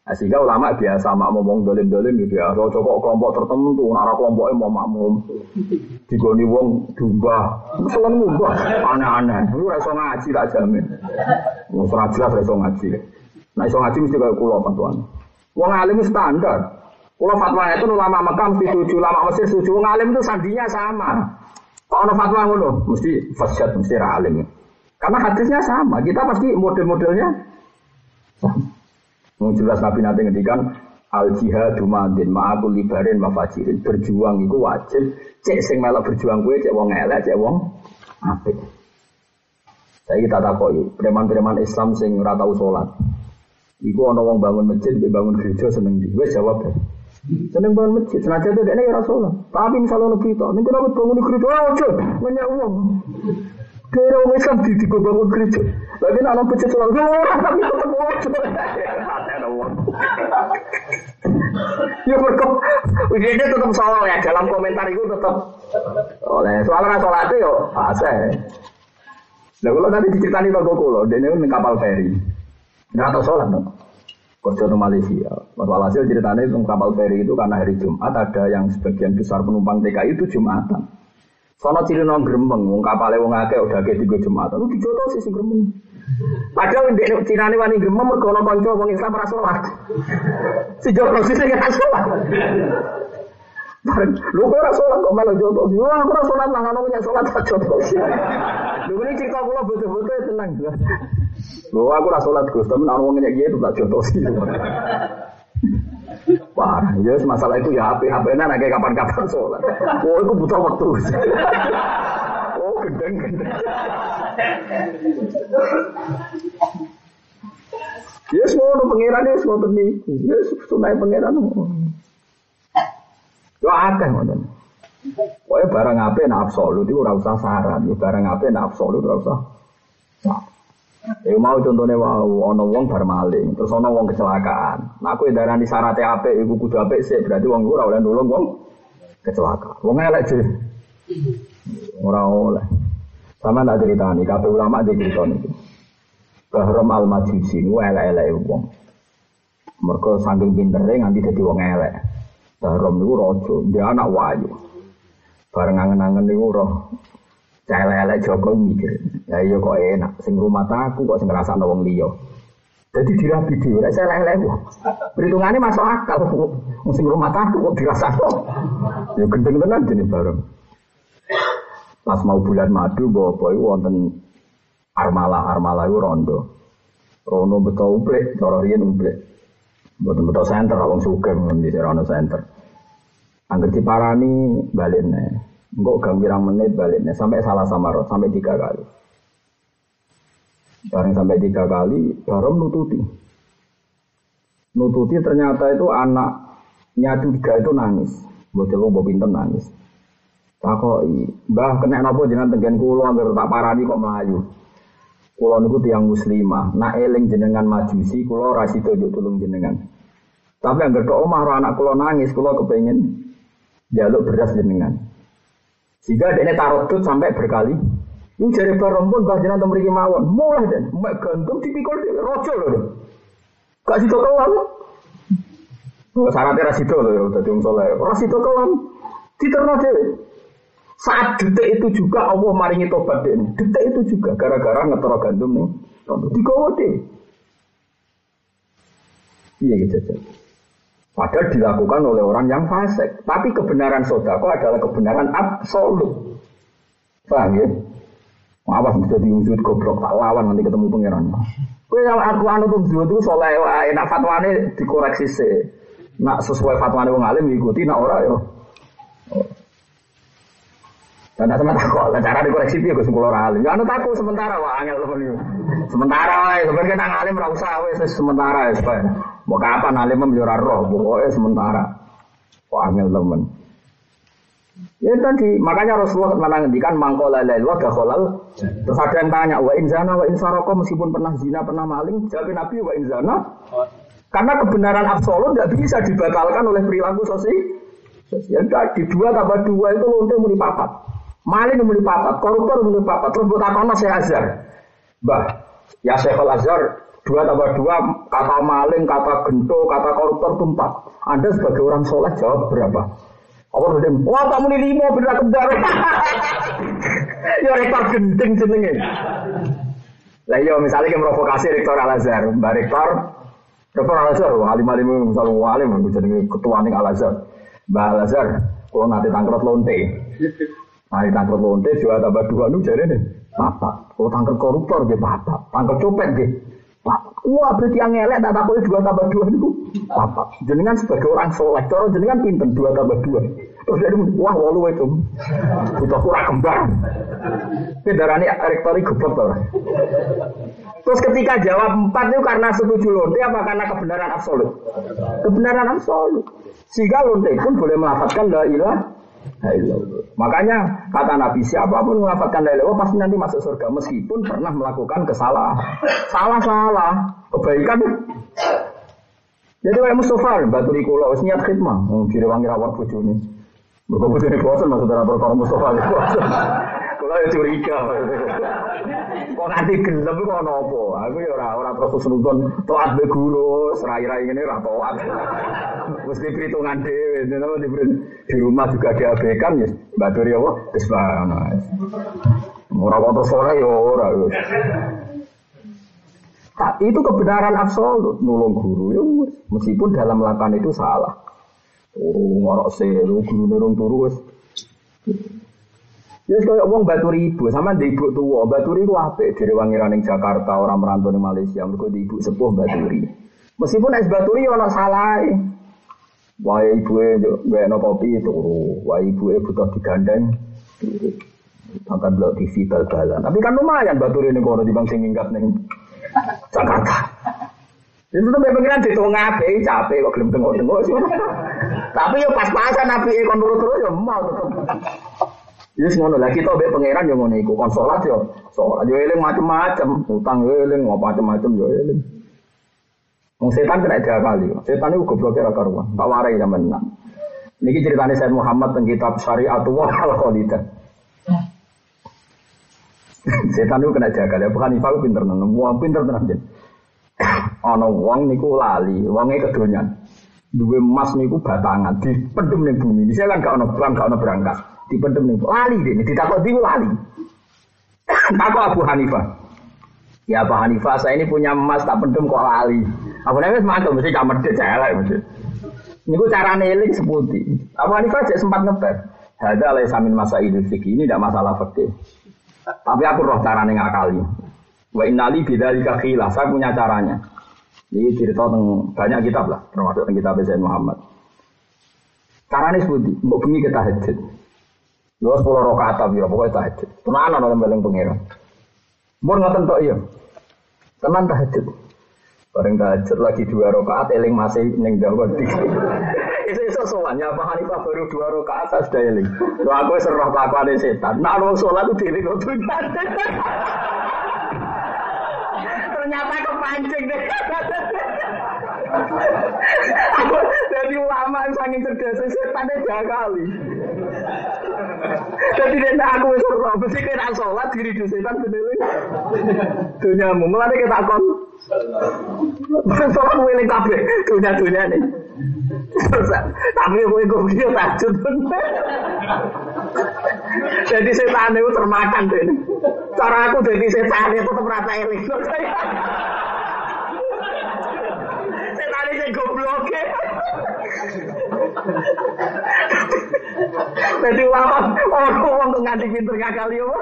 Nah, sehingga ulama biasa makmum wong dolim-dolim gitu ya. Kalau coba kelompok tertentu, arah kelompoknya mau makmum. Digoni wong dumba. Selalu ngubah. Aneh-aneh. Lu rasa ngaji tak jamin. Mau jelas rasa ngaji. Nah, iso ngaji mesti kayak kulo tuan. Wong alim standar. Kalau fatwa itu ulama Mekah mesti setuju, ulama Mesir setuju. Wong alim itu sandinya sama. Kalau fatwa ngono, mesti fasyad, mesti alim. Karena hadisnya sama. Kita pasti model-modelnya sama. Jelas Nabi nanti ngendikan al jihad madin ma'akul libarin mafajirin berjuang itu wajib cek sing melok berjuang gue cek wong elek cek wong apik saya kita takoi preman-preman Islam sing ratau sholat Iku ana wong bangun masjid, bangun gereja seneng di. Wes jawab ya. Seneng bangun masjid, senajan itu dia ya Rasulullah. Tapi misalnya ono berita, nih kenapa bangun gereja? Ojo, banyak uang. Kira orang Islam di di bangun gereja. Lagi nak nonton masjid selalu, oh, tapi tetap uang. Ya berkep, ujiannya tetap soal ya. Dalam komentar itu tetap oleh soalnya itu yo fase. Nah kalau tadi diceritani toko kulo, dia ini kapal feri. Nggak tahu sholat dong. Kerja di Malaysia. Walhasil ceritanya itu kapal feri itu karena hari Jumat ada yang sebagian besar penumpang TKI itu Jumatan. Sono ciri nong gremeng, wong kapalnya wong akeh udah kayak tiga Jumatan. Lu dijoto sih si gremeng. Padahal di Cina ini wani gremeng mergo ono kanca wong Islam ora salat. Si joto sih sing ora salat. Lu kok ora salat kok malah joto. Yo aku ora salat nang ono punya salat joto. Lu ini cerita kula betul-betul tenang. Loh aku rasa sholat Gus, tapi orang ngomongnya gitu tak contoh sih. Wah, ya masalah itu ya HP HP kayak kapan-kapan sholat. Oh, itu butuh waktu. oh, gendeng gendeng. Ya semua pangeran ya semua niku. Ya sunai pangeran. Yo akeh ngoten. Pokoknya barang apa nak absolut itu ora usah saran, barang apa nak absolut ora usah. Ya mau contohnya wow, ono wong bar maling, terus ono wong kecelakaan. Nah aku darani syarat apik iku kudu apik sih, berarti wong ora oleh nulung wong kecelakaan. Wong elek sih. Ora oleh. Sama tak ceritani, kabeh ulama di cerita niku. Bahram al majusi niku elek-elek wong. Mereka saking pintere nganti dadi wong elek. Bahram niku raja, dia anak wayu. Bareng angen-angen niku roh Celelek Joko mikir, ya iya kok enak, sing rumah aku kok sing ngerasa wong liya. Jadi dirabi dhewe, nek celelek kok. Perhitungannya masuk akal, sing rumah aku kok dirasa Ya gendeng tenan jenis bareng. Pas mau bulan madu, bawa boy wonten armala armala itu rondo. Rondo betul uplek, cara riyen. Betul betul center, wong sugeng di rondo center. Angger diparani balik nih. Enggak gambirang menit baliknya sampai salah sama roh sampai tiga kali. Bareng sampai tiga kali, baru nututi. Nututi ternyata itu anaknya tiga itu nangis. Bocil lo pinter nangis. Takoi, mbah kena nopo jenengan tenggen kulo anggar tak parani kok melayu. Kulo niku tiang muslimah, nak eling jenengan majusi, kulo rasito juk tulung jenengan. Tapi anggar ke omah anak kulo nangis, kulo kepengen jaluk beras jenengan. Dia taruh tut sampai berkali, ini jari barang pun bah jenengan temriki mawon, mulai dan mek gantung tipikal rojo loh. Gak situ kelam. Oh, syaratnya rasido loh ya, tadi um soleh. Rasido kelam, diterno dewe. Saat detik itu juga Allah maringi tobat deh. Detik itu juga gara-gara ngetoro gandum nih. Digowo deh. Iya gitu. Padahal dilakukan oleh orang yang fasik. Tapi kebenaran sodako adalah kebenaran absolut. Paham ya? Awas bisa diwujud goblok tak lawan nanti ketemu pangeran. Kue yang aku anu tuh dua tuh soleh wae nak fatwane dikoreksi sih. Nak sesuai fatwane wong alim ikuti nak ora yo. Dan sama takut, lah cara dikoreksi dia gue sepuluh alim. Ya anu takut sementara wah angel temen Sementara wae, sebenarnya kita ngalim ora usah wae sementara ya. Mau kapan alim menjuara roh, pokoknya sementara. Wah angel temen. Ya tadi, makanya Rasulullah pernah ngendikan mangkola lail wa dakhalal. Terus ada yang tanya, wa inzana wa insaroko meskipun pernah zina, pernah maling, jawab Nabi wa inzana. Karena kebenaran absolut tidak bisa dibatalkan oleh perilaku sosial. Ya di dua tambah dua itu lonte muni papat. Maling muni papat, koruptor muni papat. Terus buat apa saya azhar? Bah, ya Syekhul Azhar dua tambah dua kata maling, kata gento, kata koruptor itu empat. Anda sebagai orang soleh jawab berapa? Apa udah wah kamu ini lima bener kembar. ya rektor genting jenenge. Lah iya misalnya kita provokasi rektor Al Azhar, Mbak rektor Rektor Al Azhar, alim alim misalnya alim, jadi ketua nih Al Azhar, Mbak Al Azhar, kalau nanti tangkrut lonte, nanti tangkrut lonte dua tambah dua nu jadi nih, apa? Kalau tangkrut koruptor dia apa? Tangkrut copet dia, Wah berarti yang ngelek tak takut dua tambah dua itu apa? Jenengan sebagai orang soleh, cara jenengan pinter dua tambah dua. Terus jadi wah walu itu, kita kurang. Kendaraan ini rektori goblok. Terus ketika jawab empat itu karena setuju lonte apa karena kebenaran absolut? Kebenaran absolut. Sehingga lonte pun boleh melafatkan la ilah Makanya kata Nabi siapa pun melafatkan la ilaha pasti nanti masuk surga meskipun pernah melakukan kesalahan. Salah-salah, kebaikan. Jadi kayak Mustafa, batu di kulo, niat khidmah, direwangi rawat bojone. Bukan bojone bosan maksudnya perkara Mustafa. Kalau ya curiga. Kok nanti gelem kok nopo? Aku ya ora ora terus nonton toat be guru, serai-rai ngene ora toat. Mesti perhitungan dhewe, di, di rumah juga diabaikan ya. Mbak Duri apa? Wis Ora kok terus ora ya ora. itu kebenaran absolut nulung guru ya meskipun dalam melakukan itu salah. Turu ngorok se, guru nurung turu wis Ya kaya wong batu ribu, sama di ibu tua, batu ribu apik dari wangiran ning Jakarta, orang merantau di Malaysia, mereka di ibu sepuh baturi. Meskipun es baturi ono salah. Wah ibu e no kopi turu, wah ibu e butuh digandeng turu. Angkat blok TV bal-balan. Tapi kan lumayan baturi ini kalau di bangsa minggat ning Jakarta. Itu tuh pengiran di tengah capek kok gelem tengok-tengok. Tapi yo pas-pasan nabi kon turut-turut yo mau tetep. Ya ngono lah kita mbek pangeran yo ngono iku kon yo salat yo eling macam-macam, utang yo eling macam-macam yo eling. Wong setan kena kali, Setan itu gobloknya ra karuan. Tak warai sampean menang. Niki ceritanya Said Muhammad tentang kitab Syariatullah al-Khalidah. Setan itu kena jaga, ya bukan Ifal pinter tenan, wong pinter tenan jen. Ana wong niku lali, wonge kedonyan. Duwe emas niku batangan dipendem ning bumi. Saya kan gak ono bank, gak ono berangkat. Dipendem ning lali dene, ditakok di lali. Takok Abu Hanifah. Ya Abu Hanifah, saya ini punya emas tak pendem kok lali. Abu Hanifah semangat mesti kamar dia celek mesti. Niku cara neling seputi. Abu Hanifah aja sempat ngeper. Ada oleh samin masa idul fikih ini tidak masalah fikih. Tapi aku roh carane ngakali. Wa innali bidzalika khilah. Saya punya caranya. Ini cerita tentang banyak kitab lah, termasuk kitab Sayyid Muhammad. Caranya seperti, mbok kita tahajud. Lu sepuluh rakaat tapi ya pokoknya tahajud. Tenan ana paling pangeran. Mun ngoten tok iya. Tenan tahajud. Bareng tahajud lagi dua rakaat eling masih ning dawa Itu iso soalnya Pak Hanifah baru dua rakaat saya sudah eling. Lu aku serah kelakuan setan. Nah, orang sholat itu diri Ternyata kepancing deh. Aku jadi ulama yang sangat cerdas, setan dia kali. Jadi dia aku wis ora mesti kena salat diri di setan bedele. Dunyamu mulane kita kon. Salat weling kabeh dunya-dunya nih. Tapi kowe kok video tajud. Jadi setan itu termakan deh. Cara aku jadi setan itu tetap rasa eling. Setan itu goblok. Jadi ulama orang orang tuh nganti pinter kali apa?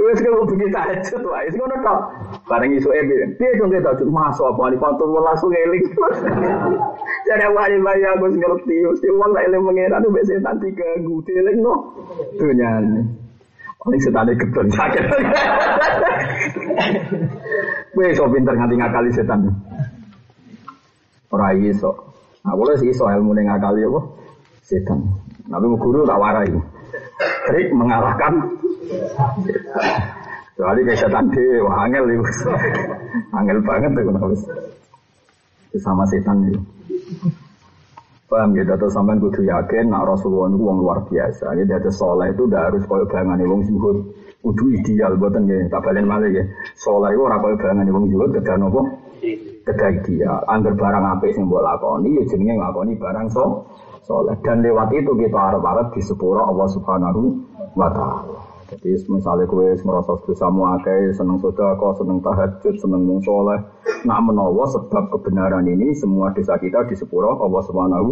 Wes kau begini tahajud wae. Wis ngono tok. Bareng isu ebi. Piye dong kita tahajud masuk apa ali pantul langsung eling. Jadi wali bayi aku ngerti. Mesti uang lah eling mengira tuh biasa nanti ke eling no. Paling setan keton sakit. Wes so pinter nganti ngakali setan. Ora iso. Nah, boleh sih iso ilmu ngakali apa? Setan. Nabi guru tak warai. Trik mengalahkan Soalnya kayak setan wah angel itu. Angel banget tuh kenapa sama setan itu. Paham gitu, atau sampai kudu yakin, nak Rasulullah itu uang luar biasa. Jadi ada soleh itu udah harus kau bayangan uang zuhud. Kudu ideal, buatan ya, tak balen malah ya. Soleh itu orang kau bayangan uang zuhud, kedah nopo. Kedah ideal. Angger barang apa sih buat lakoni, ya jenenge lakoni barang so. Soleh. Dan lewat itu kita harap-harap di sepura Allah Subhanahu wa Ta'ala. Jadi misalnya kue merasa dosa muakai, seneng kau seneng tahajud, seneng mung soleh. Nak menawa sebab kebenaran ini semua dosa kita di sepuro Allah Subhanahu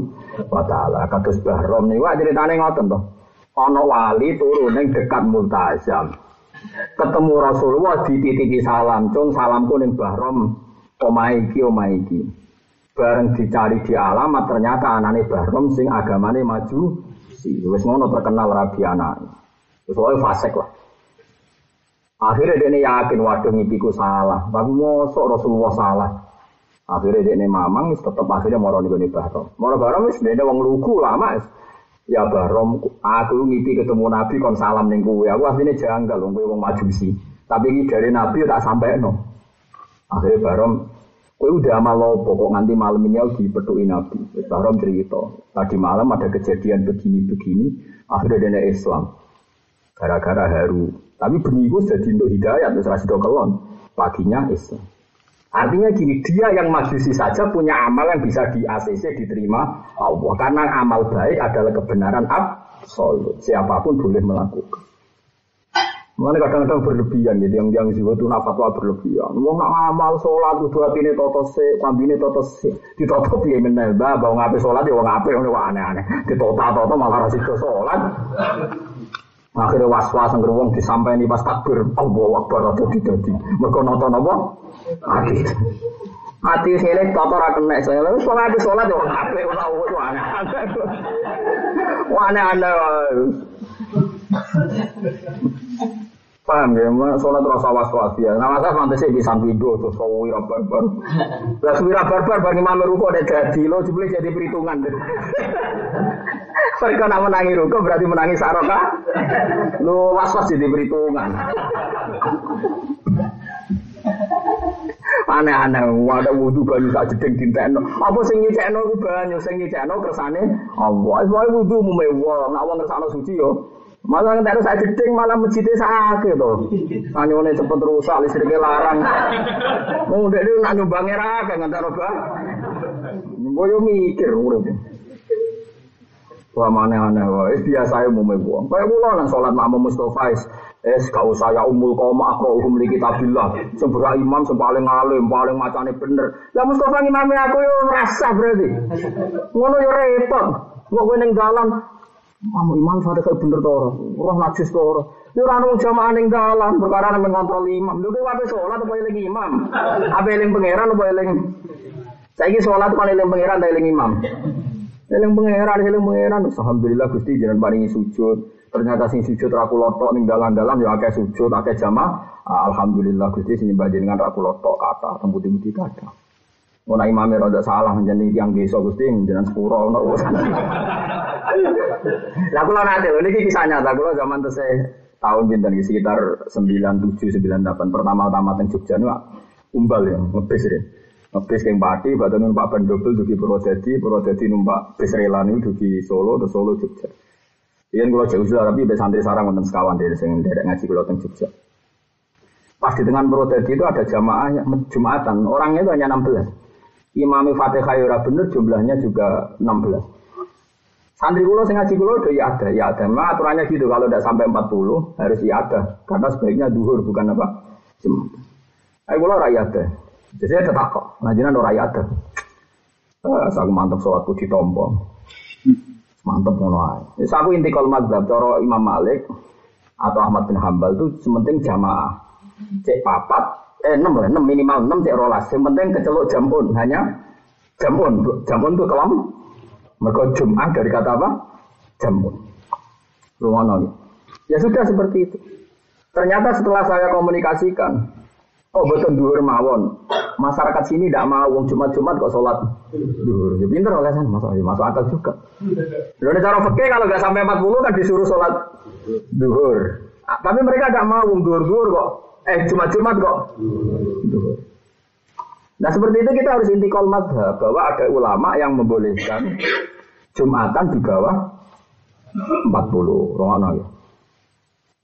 wa taala. Kados Bahrom niku ceritane ngoten to. Ana wali turun ning dekat Multazam. Ketemu Rasulullah dititipi salam, cung salamku ning Bahrom omahe iki omahe iki. Bareng dicari di alamat ternyata anane Bahrom sing agamane maju. Wis ngono terkenal rabi anak. Soalnya fasek lah. Akhirnya dia ini yakin waduh ngipiku salah. Tapi mosok Rasulullah salah. Akhirnya dia ini mamang, tetap akhirnya mau nih bahrom. Mau bahrom is dia wong lugu lama. Ya bahrom, aku ngipi ketemu Nabi kon salam nih gue. Aku aslinya janggal, wong majusi. Tapi ini dari Nabi tak sampai no. Akhirnya bahrom, gue udah amal lopo kok nganti malam ini aku dipetuin Nabi. Bahrom cerita. Tadi malam ada kejadian begini-begini. Akhirnya dia Islam gara-gara haru. Tapi itu jadi untuk hidayat, terus rasido kelon. Paginya Islam. Artinya gini, dia yang majusi saja punya amal yang bisa di ACC diterima Allah. Karena amal baik adalah kebenaran absolut. Siapa pun boleh melakukan. Mana kadang-kadang berlebihan gitu, yang yang sih itu fatwa berlebihan. Mau nggak amal sholat itu hati ini toto se, ini toto se, di toto piye menel bah, bau ngapain sholat ya ngapain, aneh-aneh. Di toto malah rasido sholat. Akhirnya was-was yang wong disampaikan pas takbir, Allah Akbar atau didadi. Mereka nonton apa? Hati. Hati sini toto ra kena saya. Lalu sholat di sholat ya wong ape ora wong aneh. Wah aneh-aneh. Paham ya, sholat rasa was-was ya. Nah, masa fantasi bisa video terus kau wira barbar. Lah wira barbar bagi imam ruku ada jadi lo jebule jadi perhitungan. Mereka nak menangi ruku berarti menangi saroka. Lo was-was jadi perhitungan. Aneh-aneh, ada wudhu banyu sak jeding dintekno. Apa sing nyicekno ku banyu, sing nyicekno kersane Allah. Wis wudhu mu mewah, nak wong kersane suci yo. Malah ngentek saya jeding malah masjidnya sakit to. Anyone cepet rusak listriknya larang. Wong dek nak nyumbange ra kan ngentek roba. Boyo mikir urip. Wah mana aneh wah, biasa ya mau wong. Kayak kula nang salat makmum Mustofa es kau saya umul koma aku umum li kitabillah. Sembra imam sing paling alim, paling macane bener. Lah Mustofa imame aku yo rasa berarti. Ngono yo repot. Kok kowe ning dalan Kamu imam kayak bener toro, roh najis toro. Yo ora ono jamaah ning dalan perkara nang ngontrol imam. Lho kowe ape salat apa eling imam? Ape eling pangeran apa eling Saiki salat apa eling pangeran ta eling imam? Eling pangeran, eling pangeran. Alhamdulillah Gusti jenengan paringi sujud. Ternyata sing sujud raku lotok ning dalan-dalan ya akeh sujud, akeh jamaah. Alhamdulillah Gusti sing nyembah jenengan raku lotok kata, tembuti-tembuti kata. Mau imamnya rada salah menjadi yang desa gusti menjadi sepuro ono urusan. Lah kula nate lho niki kisah nyata kula zaman tesih tahun pinten sekitar 97 98 pertama-tama teng Jogja niku umbal ya ngebis ya. Ngebis keng Pati badan numpak ban double dugi Purwodadi, Purwodadi numpak bis niku dugi Solo terus Solo Jogja. Iya kula jauh tapi be santri sarang wonten sekawan dari sing derek ngaji kula teng Jogja. Pas di tengah Purwodadi itu ada jamaah Jumatan, orangnya itu hanya 16. Imam Fatihah ya ora bener jumlahnya juga 16. Santri kulo sing ngaji kulo ya ada, ya ada. Memang aturannya gitu kalau tidak sampai 40 harus ya ada. Karena sebaiknya duhur bukan apa? Jumat. Ayo kulo rakyat ada. Jadi saya tetap kok. Ngajinan orang rakyat ada. Eh, aku mantap sholatku di tombong. Mantap ngono ae. Wis aku inti kal madzhab cara Imam Malik atau Ahmad bin Hambal itu sementing jamaah. Cek papat eh 6 lah, 6 minimal 6 cek rolas. Yang penting kecelok jamun hanya jamun. Jamun itu kelam. Mereka Jum'ah dari kata apa? Jamun. Rumono. Ya sudah seperti itu. Ternyata setelah saya komunikasikan, oh betul duhur mawon. Masyarakat sini tidak mau wong Jumat-Jumat kok sholat duhur. Ya pinter oleh sana, masuk, ya, masuk akal juga. Lalu cara fakir kalau nggak sampai 40 kan disuruh sholat duhur. Tapi mereka tidak mau wong duhur-duhur kok Eh Jumat-Jumat kok. Nah seperti itu kita harus intikal madhab bahwa ada ulama yang membolehkan Jumatan di bawah 40 rohana ya.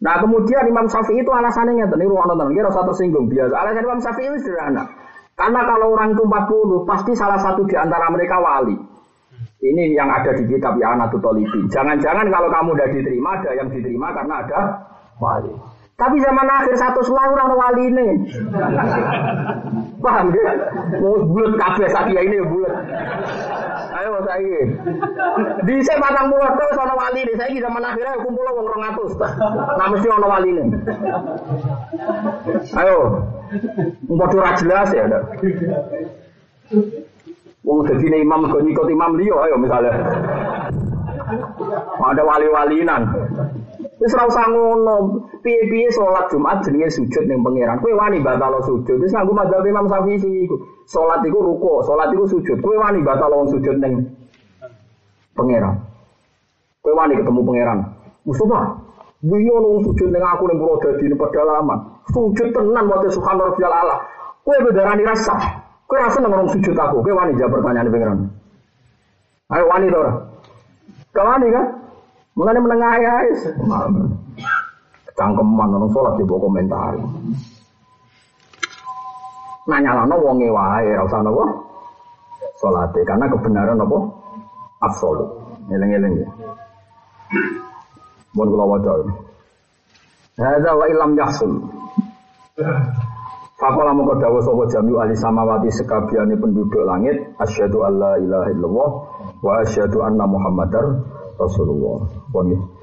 Nah kemudian Imam Syafi'i itu alasannya nih ruang nonton, kira usah tersinggung biasa. Alasan Imam Syafi'i itu sederhana. Karena kalau orang itu 40 pasti salah satu di antara mereka wali. Ini yang ada di kitab ya Tolibi. Jangan-jangan kalau kamu udah diterima ada yang diterima karena ada wali. Tapi zaman akhir satu selang orang wali ini. Paham ya? Mau bulat kabeh sakia ini bulat. Ayo saya. Di saya batang pulau tuh sama wali ini. Saya zaman akhirnya kumpul wong rong atus. Nah mesti ono wali ini. Ayo. Mau curah jelas ya. Ada. Wong jadi imam kau nyikot imam liyo ayo misalnya. Ada wali-walinan. Wis ora usah ngono. Piye-piye salat Jumat jenenge sujud ning pangeran. Kowe wani batal sujud. Wis nganggo madzhab Imam Syafi'i iku. Salat iku ruku, salat iku sujud. Kowe wani batal wong sujud ning pangeran. Kowe wani ketemu pangeran. Mustafa, Wingi ono sujud ning aku ning Purwodadi ning pedalaman. Sujud tenan wa subhanallah rabbil ala. Kowe bedarani rasa. Kowe rasa nang orang sujud aku. Kowe wani jawab pertanyaan pangeran. Ayo wani to ora? Kau wani kan? Mengenai menengah ya, cangkeman orang sholat di bawah komentar. Nanya lah, no wonge wae, rasa nopo sholat karena kebenaran nopo absolut. Eleng-eleng ya. Mohon kula waca. Hadza wa ilam yahsul. Fakola mongko dawuh sapa jami'u ahli samawati sekabiane penduduk langit asyhadu alla ilaha illallah wa asyhadu anna muhammadar Rasulullah. Pun